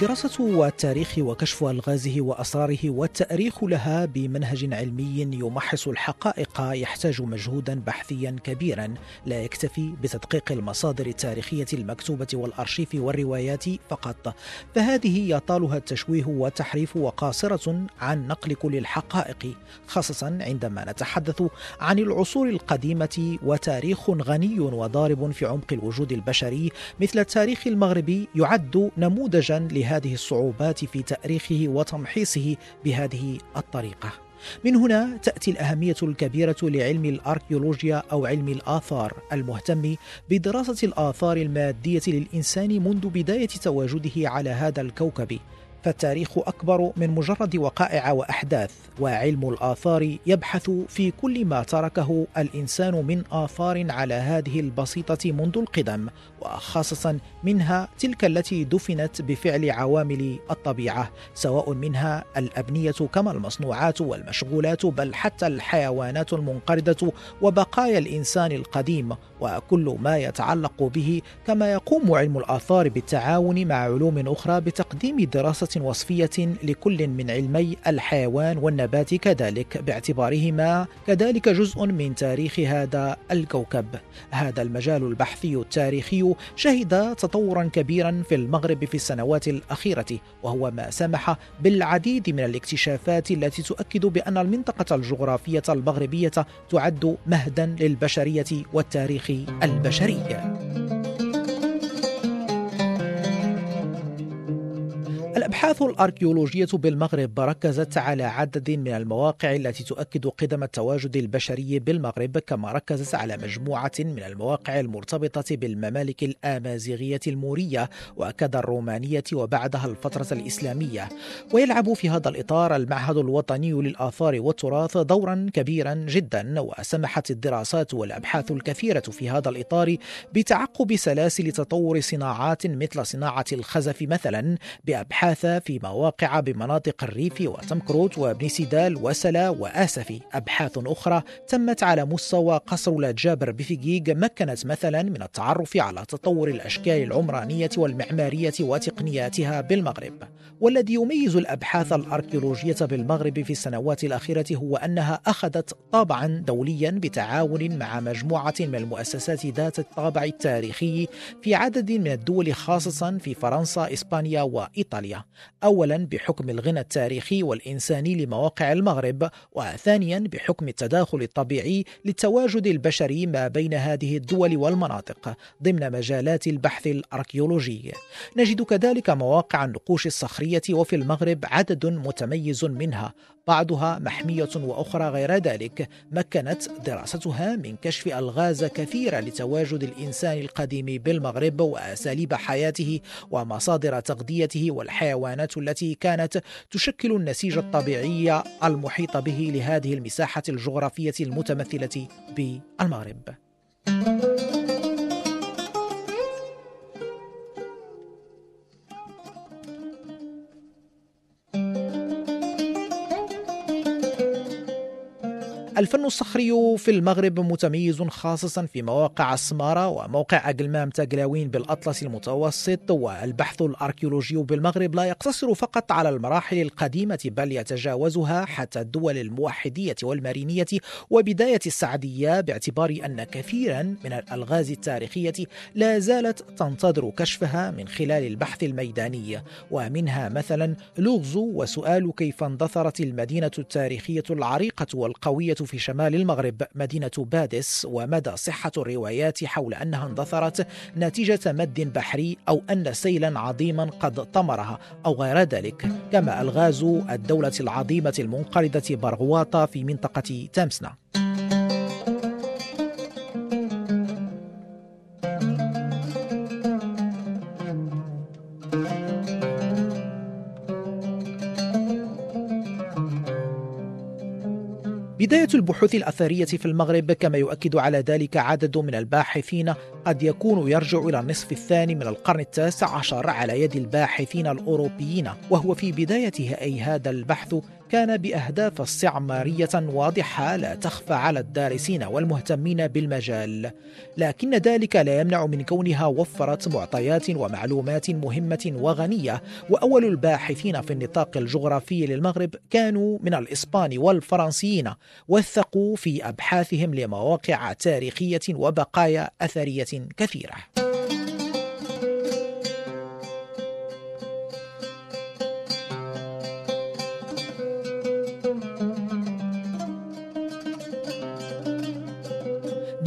دراسة التاريخ وكشف ألغازه وأسراره والتأريخ لها بمنهج علمي يمحص الحقائق يحتاج مجهودا بحثيا كبيرا. لا يكتفي بتدقيق المصادر التاريخية المكتوبة والأرشيف والروايات فقط. فهذه يطالها التشويه والتحريف وقاصرة عن نقل كل الحقائق خاصة عندما نتحدث عن العصور القديمة وتاريخ غني وضارب في عمق الوجود البشري. مثل التاريخ المغربي يعد نموذجا لهذا هذه الصعوبات في تأريخه وتمحيصه بهذه الطريقة. من هنا تأتي الأهمية الكبيرة لعلم الأركيولوجيا أو علم الآثار المهتم بدراسة الآثار المادية للإنسان منذ بداية تواجده على هذا الكوكب. فالتاريخ أكبر من مجرد وقائع وأحداث وعلم الآثار يبحث في كل ما تركه الإنسان من آثار على هذه البسيطة منذ القدم وخاصة منها تلك التي دفنت بفعل عوامل الطبيعة سواء منها الأبنية كما المصنوعات والمشغولات بل حتى الحيوانات المنقرضة وبقايا الإنسان القديم وكل ما يتعلق به كما يقوم علم الآثار بالتعاون مع علوم أخرى بتقديم دراسة وصفية لكل من علمي الحيوان والنبات كذلك باعتبارهما كذلك جزء من تاريخ هذا الكوكب. هذا المجال البحثي التاريخي شهد تطورا كبيرا في المغرب في السنوات الأخيرة وهو ما سمح بالعديد من الاكتشافات التي تؤكد بأن المنطقة الجغرافية المغربية تعد مهدا للبشرية والتاريخ البشري. الأبحاث الأركيولوجية بالمغرب ركزت على عدد من المواقع التي تؤكد قدم التواجد البشري بالمغرب كما ركزت على مجموعة من المواقع المرتبطة بالممالك الآمازيغية المورية وكذا الرومانية وبعدها الفترة الإسلامية. ويلعب في هذا الإطار المعهد الوطني للآثار والتراث دورا كبيرا جدا وسمحت الدراسات والأبحاث الكثيرة في هذا الإطار بتعقب سلاسل تطور صناعات مثل صناعة الخزف مثلا بأبحاث في مواقع بمناطق الريف وتمكروت وابن سيدال وسلا وآسفي أبحاث أخرى تمت على مستوى قصر الجابر بفيجيج مكنت مثلا من التعرف على تطور الأشكال العمرانية والمعمارية وتقنياتها بالمغرب. والذي يميز الأبحاث الأركيولوجية بالمغرب في السنوات الأخيرة هو أنها أخذت طابعا دوليا بتعاون مع مجموعة من المؤسسات ذات الطابع التاريخي في عدد من الدول خاصة في فرنسا إسبانيا وإيطاليا. اولا بحكم الغنى التاريخي والإنساني لمواقع المغرب وثانيا بحكم التداخل الطبيعي للتواجد البشري ما بين هذه الدول والمناطق ضمن مجالات البحث الأركيولوجي. نجد كذلك مواقع النقوش الصخرية وفي المغرب عدد متميز منها بعضها محمية وأخرى غير ذلك مكنت دراستها من كشف ألغاز كثيرة لتواجد الإنسان القديم بالمغرب وأساليب حياته ومصادر تغذيته والحيوانات التي كانت تشكل النسيج الطبيعي المحيط به لهذه المساحة الجغرافية المتمثلة بالمغرب. الفن الصخري في المغرب متميز خاصة في مواقع السمارة وموقع أقلمام تقلاوين بالأطلس المتوسط والبحث الأركيولوجي بالمغرب لا يقتصر فقط على المراحل القديمة بل يتجاوزها حتى الدول الموحدية والمارينية وبداية السعدية باعتبار أن كثيرا من الألغاز التاريخية لا زالت تنتظر كشفها من خلال البحث الميداني. ومنها مثلا لغز وسؤال كيف اندثرت المدينة التاريخية العريقة والقوية في شمال المغرب مدينة بادس ومدى صحة الروايات حول أنها اندثرت نتيجة مد بحري أو أن سيلا عظيما قد طمرها أو غير ذلك كما ألغاز الدولة العظيمة المنقرضة برغواطة في منطقة تامسنا. بداية البحوث الأثرية في المغرب كما يؤكد على ذلك عدد من الباحثين قد يكون يرجع إلى النصف الثاني من القرن التاسع عشر على يد الباحثين الأوروبيين. وهو في بدايته أي هذا البحث كان بأهداف استعمارية واضحة لا تخفى على الدارسين والمهتمين بالمجال. لكن ذلك لا يمنع من كونها وفرت معطيات ومعلومات مهمة وغنية. وأول الباحثين في النطاق الجغرافي للمغرب كانوا من الإسبان والفرنسيين. وثقوا في أبحاثهم لمواقع تاريخية وبقايا أثرية كثيرة.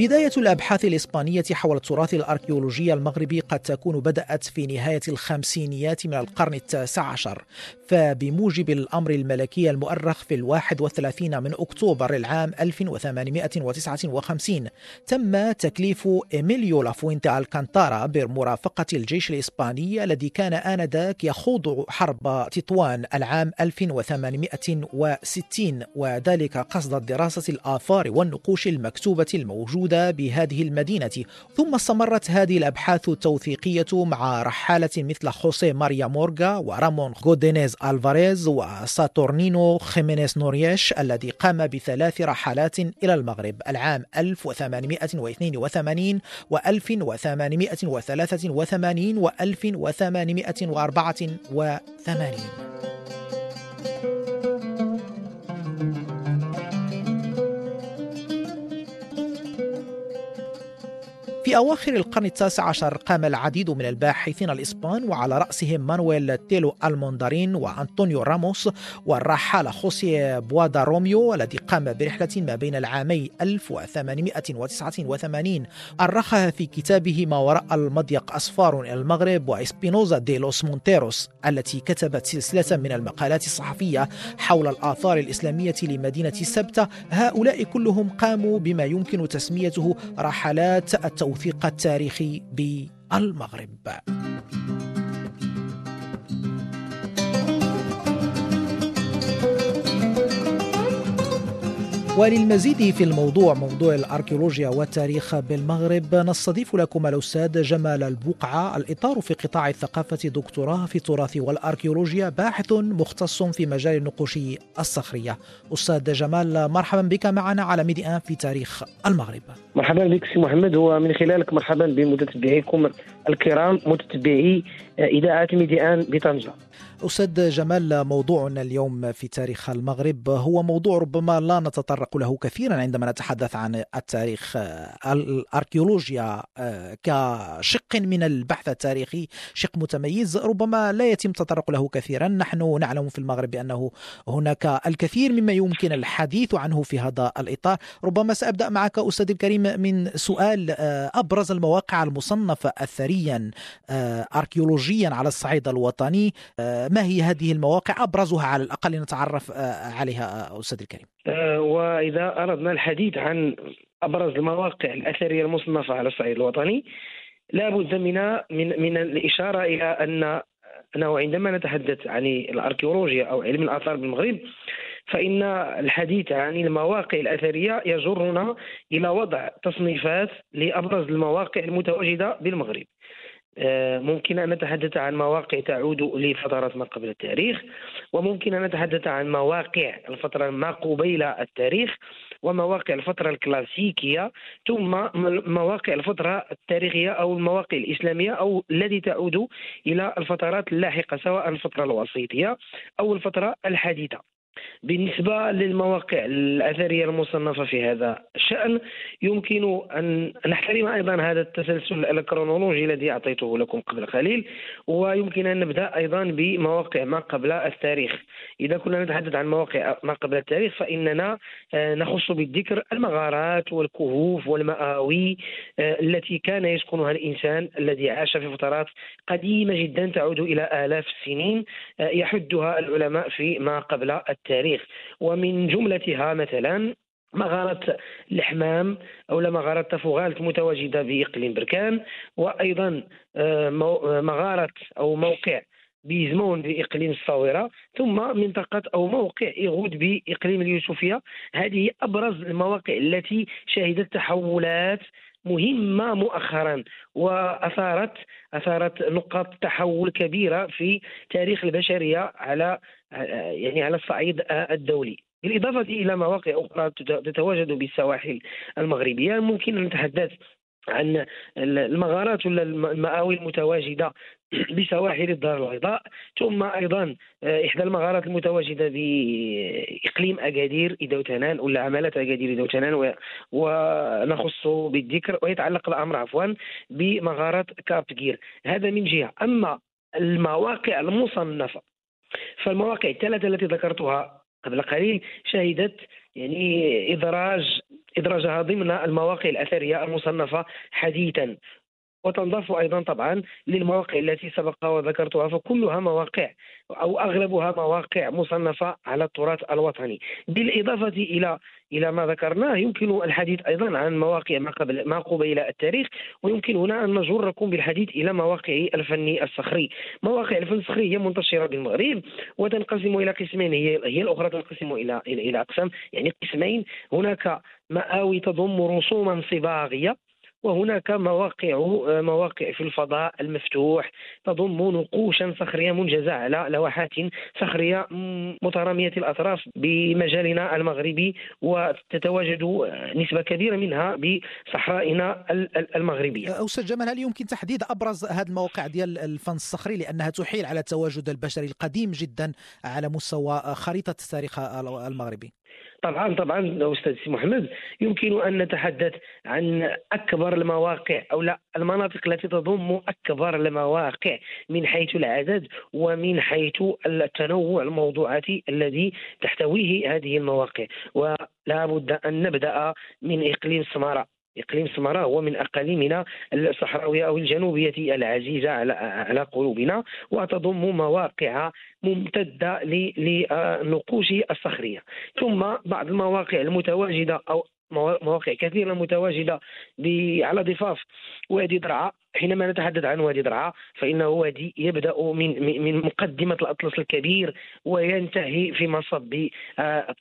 بداية الأبحاث الإسبانية حول التراث الأركيولوجي المغربي قد تكون بدأت في نهاية الخمسينيات من القرن التاسع عشر فبموجب الأمر الملكي المؤرخ في الواحد والثلاثين من أكتوبر العام 1859 تم تكليف إيميليو لافوينتا ألكانتارا بمرافقة الجيش الإسباني الذي كان آنذاك يخوض حرب تطوان العام 1860 وذلك قصد دراسة الآثار والنقوش المكتوبة الموجودة موجودة بهذه المدينة ثم استمرت هذه الأبحاث التوثيقية مع رحالة مثل خوسيه ماريا مورغا ورامون غودينيز ألفاريز وساتورنينو خيمينيز نوريش الذي قام بثلاث رحلات إلى المغرب العام 1882 و 1883 و 1884 في أواخر القرن التاسع عشر قام العديد من الباحثين الإسبان وعلى رأسهم مانويل تيلو ألموندارين وأنطونيو راموس والرحالة خوسيه بوادا روميو الذي قام برحلة ما بين العامي 1889 أرخها في كتابه ما وراء المضيق أسفار إلى المغرب وإسبينوزا دي لوس مونتيروس التي كتبت سلسلة من المقالات الصحفية حول الآثار الإسلامية لمدينة سبتة. هؤلاء كلهم قاموا بما يمكن تسميته رحلات التوثيق التوثيق التاريخي بالمغرب. وللمزيد في الموضوع موضوع الأركيولوجيا والتاريخ بالمغرب نستضيف لكم الأستاذ جمال البقعة الإطار في قطاع الثقافة دكتوراه في التراث والأركيولوجيا باحث مختص في مجال النقوش الصخرية. أستاذ جمال مرحبا بك معنا على Medi Un في تاريخ المغرب. مرحبا بك سي محمد ومن خلالك مرحبا بمتتبعيكم الكرام متتبعي إذاعة Medi Un بطنجة. أستاذ جمال موضوعنا اليوم في تاريخ المغرب هو موضوع ربما لا نتطرق له كثيرا عندما نتحدث عن التاريخ الأركيولوجيا آه، كشق من البحث التاريخي شق متميز ربما لا يتم التطرق له كثيرا. نحن نعلم في المغرب بأنه هناك الكثير مما يمكن الحديث عنه في هذا الإطار. ربما سأبدأ معك أستاذ الكريم من سؤال آه، أبرز المواقع المصنفة أثريا آه، أركيولوجيا على الصعيد الوطني. ما هي هذه المواقع؟ أبرزها على الأقل نتعرف آه، عليها آه، أستاذ الكريم. آه، وإذا أردنا الحديث عن أبرز المواقع الأثرية المصنفة على الصعيد الوطني لا بد من من من الإشارة إلى أن أنه عندما نتحدث عن الأركيولوجيا أو علم الآثار بالمغرب فإن الحديث عن المواقع الأثرية يجرنا إلى وضع تصنيفات لأبرز المواقع المتواجدة بالمغرب. آه، ممكن أن نتحدث عن مواقع تعود لفترات ما قبل التاريخ وممكن أن نتحدث عن مواقع الفترة ما قبيل التاريخ ومواقع الفترة الكلاسيكية ثم مواقع الفترة التاريخية أو المواقع الإسلامية أو التي تعود إلى الفترات اللاحقة سواء الفترة الوسيطية أو الفترة الحديثة. بالنسبة للمواقع الأثرية المصنفة في هذا الشأن يمكن أن نحترم أيضا هذا التسلسل الكرونولوجي الذي أعطيته لكم قبل قليل ويمكن أن نبدأ أيضا بمواقع ما قبل التاريخ. إذا كنا نتحدث عن مواقع ما قبل التاريخ فإننا آه، نخص بالذكر المغارات والكهوف والمآوي آه، التي كان يسكنها الإنسان الذي عاش في فترات قديمة جدا تعود إلى آلاف السنين آه، يحدها العلماء في ما قبل التاريخ ومن جملتها مثلا مغارة الحمام أو مغارة تفوغالت متواجدة بإقليم بركان وأيضا آه، مغارة أو موقع بيزمون بإقليم الصاورة ثم منطقة أو موقع إيغود بإقليم اليوسفية. هذه أبرز المواقع التي شهدت تحولات مهمة مؤخرا وأثارت أثارت نقاط تحول كبيرة في تاريخ البشرية على يعني على الصعيد الدولي. بالإضافة إلى مواقع أخرى تتواجد بالسواحل المغربية. ممكن أن نتحدث عن المغارات ولا المآوي المتواجدة بسواحل الدار البيضاء ثم أيضا آه، إحدى المغارات المتواجدة بإقليم أكادير اذا ولا عمالة أكادير اذا ونخص بالذكر ويتعلق الأمر عفوا بمغارات كابتجير هذا من جهة. أما المواقع المصنفة فالمواقع الثلاثة التي ذكرتها قبل قليل شهدت يعني ادراج إدراجها ضمن المواقع الأثرية المصنفة حديثا. وتنضاف أيضا طبعا للمواقع التي سبق وذكرتها فكلها مواقع أو أغلبها مواقع مصنفة على التراث الوطني. بالإضافة إلى إلى ما ذكرناه يمكن الحديث أيضا عن مواقع ما قبل ما قبيل التاريخ ويمكن هنا أن نجركم بالحديث إلى مواقع الفن الصخري. مواقع الفن الصخري هي منتشرة بالمغرب وتنقسم إلى قسمين هي هي الأخرى تنقسم إلى إلى أقسام يعني قسمين. هناك مآوي تضم رسوما صباغية وهناك مواقع مواقع في الفضاء المفتوح تضم نقوشا صخرية منجزة على لوحات صخرية مترامية الأطراف بمجالنا المغربي وتتواجد نسبة كبيرة منها بصحرائنا المغربية. أستاذ جمال هل يمكن تحديد أبرز هذه المواقع ديال الفن الصخري لأنها تحيل على التواجد البشري القديم جدا على مستوى خريطة التاريخ المغربي؟ طبعا طبعا أستاذ سي محمد يمكن أن نتحدث عن أكبر المواقع أو لا المناطق التي تضم أكبر المواقع من حيث العدد ومن حيث التنوع الموضوعاتي الذي تحتويه هذه المواقع. ولا بد أن نبدأ من إقليم سماره إقليم سمارة هو من أقاليمنا الصحراوية أو الجنوبية العزيزة على على قلوبنا وتضم مواقع ممتدة للنقوش الصخرية. ثم بعض المواقع المتواجدة أو مواقع كثيرة متواجدة على ضفاف وادي درعا. حينما نتحدث عن وادي درعا فإنه وادي يبدأ من من مقدمة الأطلس الكبير وينتهي في مصب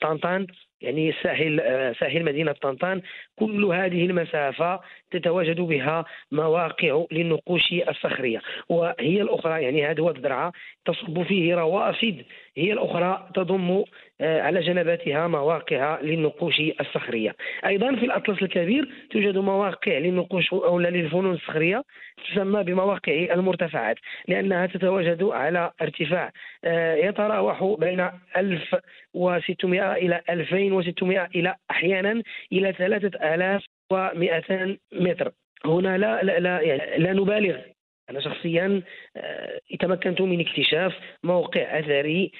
طنطان يعني ساحل ساحل مدينة طنطان. كل هذه المسافة تتواجد بها مواقع للنقوش الصخرية. وهي الأخرى يعني هذا واد درعا تصب فيه روافد هي الأخرى تضم آه، على جنباتها مواقع للنقوش الصخرية. أيضا في الأطلس الكبير توجد مواقع للنقوش أو للفنون الصخرية تسمى بمواقع المرتفعات لأنها تتواجد على ارتفاع آه، يتراوح بين 1600 إلى 2600 إلى أحيانا إلى 3200 متر. هنا لا لا لا, يعني لا نبالغ. أنا شخصيا آه، تمكنت من اكتشاف موقع أثري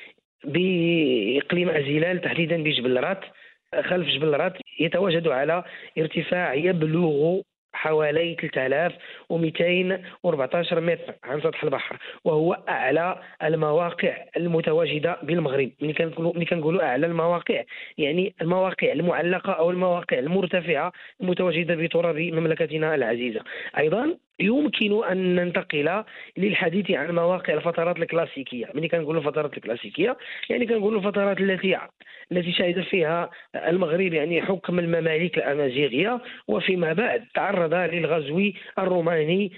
بإقليم ازيلال تحديدا بجبل رات خلف جبل رات يتواجد على ارتفاع يبلغ حوالي 3214 متر عن سطح البحر وهو أعلى المواقع المتواجدة بالمغرب. ملي كنقولوا ملي كنقولوا أعلى المواقع يعني المواقع المعلقة أو المواقع المرتفعة المتواجدة بتراب مملكتنا العزيزة. أيضا يمكن أن ننتقل للحديث عن مواقع الفترات الكلاسيكية. ملي كنقولوا الفترات الكلاسيكية يعني كنقولوا الفترات التي التي شهد فيها المغرب يعني حكم المماليك الأمازيغية. وفيما بعد تعرض للغزو الروماني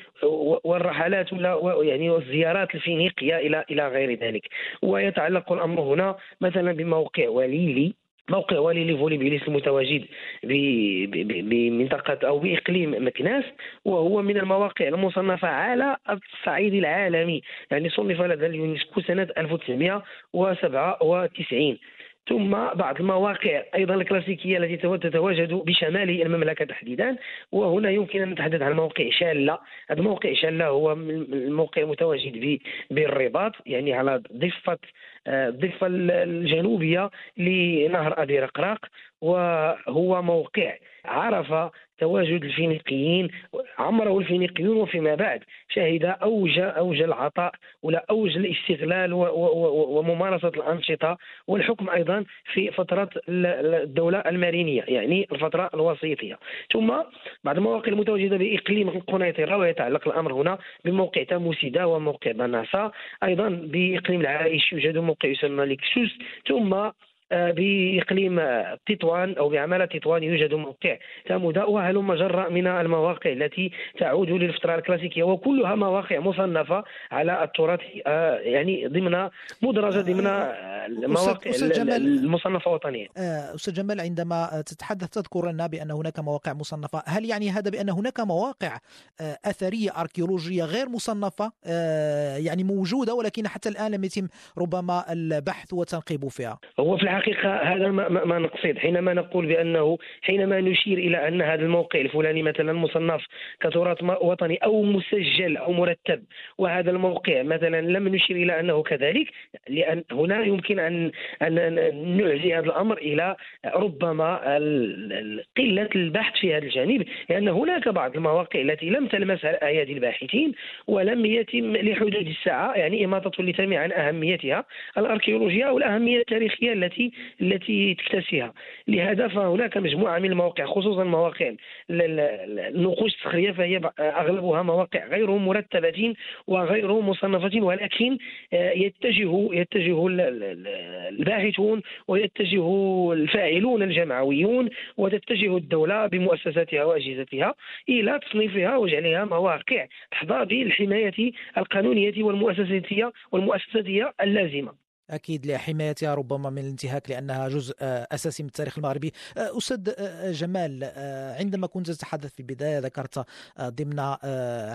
والرحلات يعني والزيارات الفينيقية إلى إلى غير ذلك. ويتعلق الأمر هنا مثلا بموقع وليلي. موقع وليلي Volubilis المتواجد بمنطقة أو بإقليم مكناس وهو من المواقع المصنفة على الصعيد العالمي. يعني صنف لدى اليونسكو سنة 1997 ثم بعض المواقع أيضا الكلاسيكية التي تتواجد بشمال المملكة تحديدا وهنا يمكن أن نتحدث عن موقع شاله هذا موقع شاله هو الموقع المتواجد بالرباط يعني على ضفة الضفه الجنوبية لنهر أبي رقراق وهو موقع عرف تواجد الفينيقيين عمره الفينيقيون وفيما بعد. شهد اوج أوج العطاء ولا أوج الاستغلال وممارسة الأنشطة والحكم أيضا في فترة الدولة المارينية يعني الفترة الوسيطية. ثم بعض المواقع المتواجدة بإقليم قنيطره ويتعلق الأمر هنا بموقع تاموسيدا وموقع بناسا أيضا بإقليم العائش يوجد موقع يسمى لكسوس ثم بإقليم تطوان أو بعمالة تطوان يوجد موقع تامودا وهلم جرا من المواقع التي تعود للفتره الكلاسيكية وكلها مواقع مصنفة على التراث آه، يعني ضمن مدرجة ضمن المواقع المصنفة وطنيا آه، أستاذ جمال عندما تتحدث تذكر لنا بأن هناك مواقع مصنفة هل يعني هذا بأن هناك مواقع آه، أثرية أركيولوجية غير مصنفة؟ يعني موجودة ولكن حتى الآن لم يتم ربما البحث والتنقيب فيها. هو في الحقيقة هذا ما, نقصد. حينما نقول بانه حينما نشير إلى أن هذا الموقع الفلاني مثلا مصنف كتراث وطني أو مسجل أو مرتب وهذا الموقع مثلا لم نشير إلى أنه كذلك لأن هنا يمكن ان ان نعزي هذا الأمر إلى ربما قلة البحث في هذا الجانب لأن هناك بعض المواقع التي لم تلمسها ايادي الباحثين ولم يتم لحدود الساعة يعني إماطة اللثام عن أهميتها الأركيولوجية أو الأهمية التاريخية التي التي تكتسيها لهذا فهناك مجموعة من المواقع خصوصا مواقع النقوش الصخريه فهي أغلبها مواقع غير مرتبه وغير مصنفه ولكن آه، يتجه يتجه الباحثون ويتجه الفاعلون الجمعويون وتتجه الدولة بمؤسساتها وأجهزتها إلى تصنيفها وجعلها مواقع تحظى بالحماية القانونية والمؤسساتيه والمؤسساتية اللازمة. أكيد لحمايتها ربما من الانتهاك لأنها جزء آه، أساسي من التاريخ المغربي. آه، أستاذ آه، جمال عندما كنت تتحدث في البداية ذكرت ضمن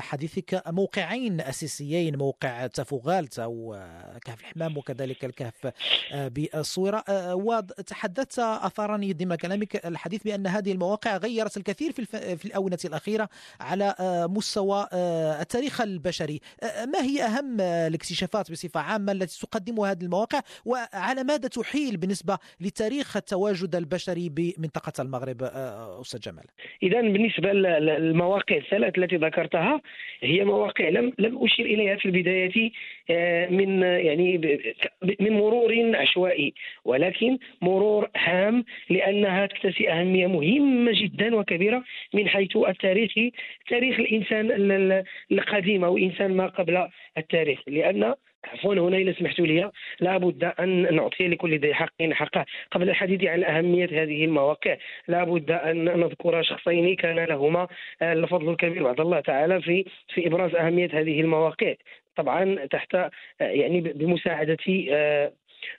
حديثك موقعين أساسيين موقع تافوغالت أو كهف الحمام وكذلك الكهف بالصويرة وتحدثت أثارني ضمن كلامك الحديث بأن هذه المواقع غيرت الكثير في الآونة الأخيرة على مستوى التاريخ البشري. ما هي أهم الاكتشافات بصفة عامة التي تقدمها هذه المواقع؟ المواقع وعلى ماذا تحيل بالنسبة لتاريخ التواجد البشري بمنطقة المغرب آه، أستاذ جمال؟ إذا بالنسبة للمواقع الثلاث التي ذكرتها هي مواقع لم لم أشير إليها في البداية آه، من يعني من مرور عشوائي ولكن مرور هام لأنها تكتسي أهمية مهمة جدا وكبيرة من حيث التاريخ تاريخ الإنسان القديم أو إنسان ما قبل التاريخ لأن عفوا هنا إذا سمحتوا لي لابد أن نعطي لكل ذي حق حقه. قبل الحديث عن أهمية هذه المواقع لابد أن نذكر شخصين كان لهما الفضل الكبير بعد الله تعالى في في إبراز أهمية هذه المواقع. طبعا تحت يعني بمساعدة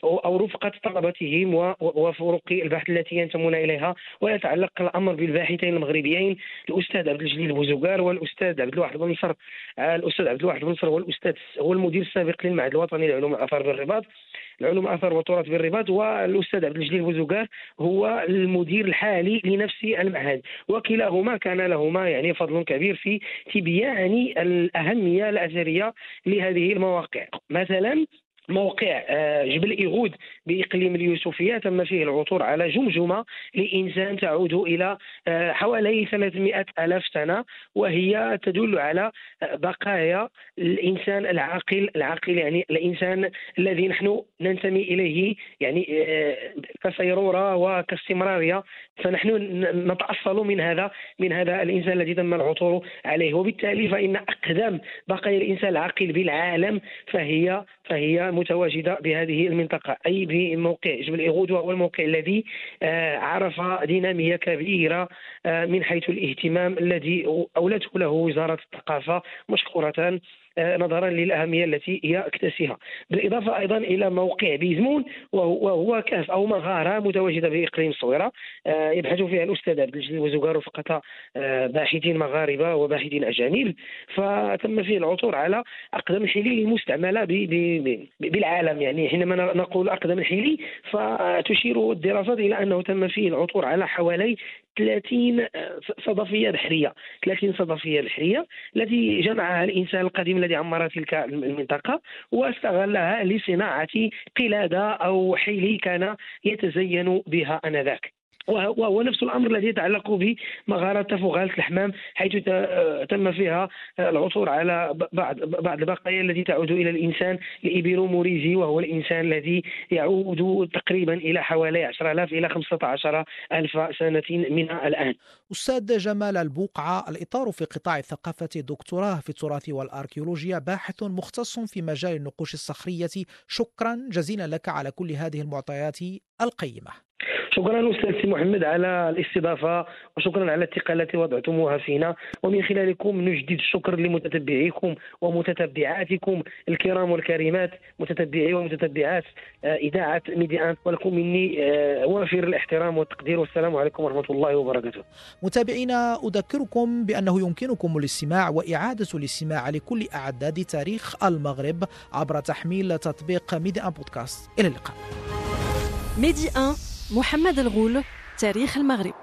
أو رفقة طلبتهم وفرق البحث التي ينتمون إليها ويتعلق الأمر بالباحثين المغربيين الأستاذ عبد الجليل بوزوغار والأستاذ عبد الواحد بن نصر. الأستاذ عبد الواحد بن نصر هو الأستاذ هو المدير السابق للمعهد الوطني للعلوم الآثار بالرباط العلوم الآثار والتراث بالرباط والأستاذ عبد الجليل بوزوغار هو المدير الحالي لنفس المعهد. وكلاهما كان لهما يعني فضل كبير في تبيان الأهمية الأثرية لهذه المواقع. مثلا موقع آه، جبل إيغود بإقليم اليوسفية. تم فيه العثور على جمجمة لإنسان تعود إلى آه، حوالي 300 ألف سنة وهي تدل على آه، بقايا الإنسان العاقل العاقل يعني الإنسان الذي نحن ننتمي إليه يعني كسيرورة وكاستمرارية فنحن نتأصل من هذا من هذا الإنسان الذي تم العثور عليه. وبالتالي فإن أقدم بقايا الإنسان العاقل بالعالم فهي فهي متواجدة بهذه المنطقة أي بموقع جبل إيغود وهو الموقع الذي آه، عرف دينامية كبيرة آه، من حيث الاهتمام الذي أولته له وزارة الثقافة مشكورة آه، نظرا للأهمية التي هي اكتسيها. بالإضافة أيضا إلى موقع بيزمون وهو كهف أو مغارة متواجدة بإقليم الصويره آه، يبحث فيها الأستاذ عبد الجليل وزوغار رفقه آه، باحثين مغاربة وباحثين أجانب. فتم فيه العثور على أقدم الحلي المستعمله بالعالم. يعني حينما نقول أقدم الحلي فتشير الدراسات إلى أنه تم فيه العثور على حوالي 30 صدفية بحريه 30 صدفية بحريه التي جمعها الإنسان القديم الذي عمر تلك المنطقة واستغلها لصناعة قلادة أو حيل كان يتزين بها آنذاك. وهو نفس الأمر الذي يتعلق بمغاره فغاله الحمام حيث تم فيها العثور على بعض بعض البقايا التي تعود إلى الإنسان الابيروموريزي وهو الإنسان الذي يعود تقريبا إلى حوالي 10000 إلى 15000 سنة من الآن. أستاذ جمال البوقعة الإطار في قطاع الثقافة دكتوراه في التراث والأركيولوجيا باحث مختص في مجال النقوش الصخرية شكرا جزيلا لك على كل هذه المعطيات القيمة. شكرا أستاذ سي محمد على الاستضافة وشكرا على الثقة التي وضعتموها فينا ومن خلالكم نجدد الشكر لمتتبعيكم ومتتبعاتكم الكرام والكريمات متتبعي ومتتبعات آه، إذاعة Medi Un ولكم مني آه، وافر الاحترام والتقدير والسلام عليكم ورحمة الله وبركاته. متابعينا أذكركم بأنه يمكنكم الاستماع وإعادة الاستماع لكل أعداد تاريخ المغرب عبر تحميل تطبيق Medi Un Podcast إلى اللقاء. Medi 1 محمد الغول تاريخ المغرب.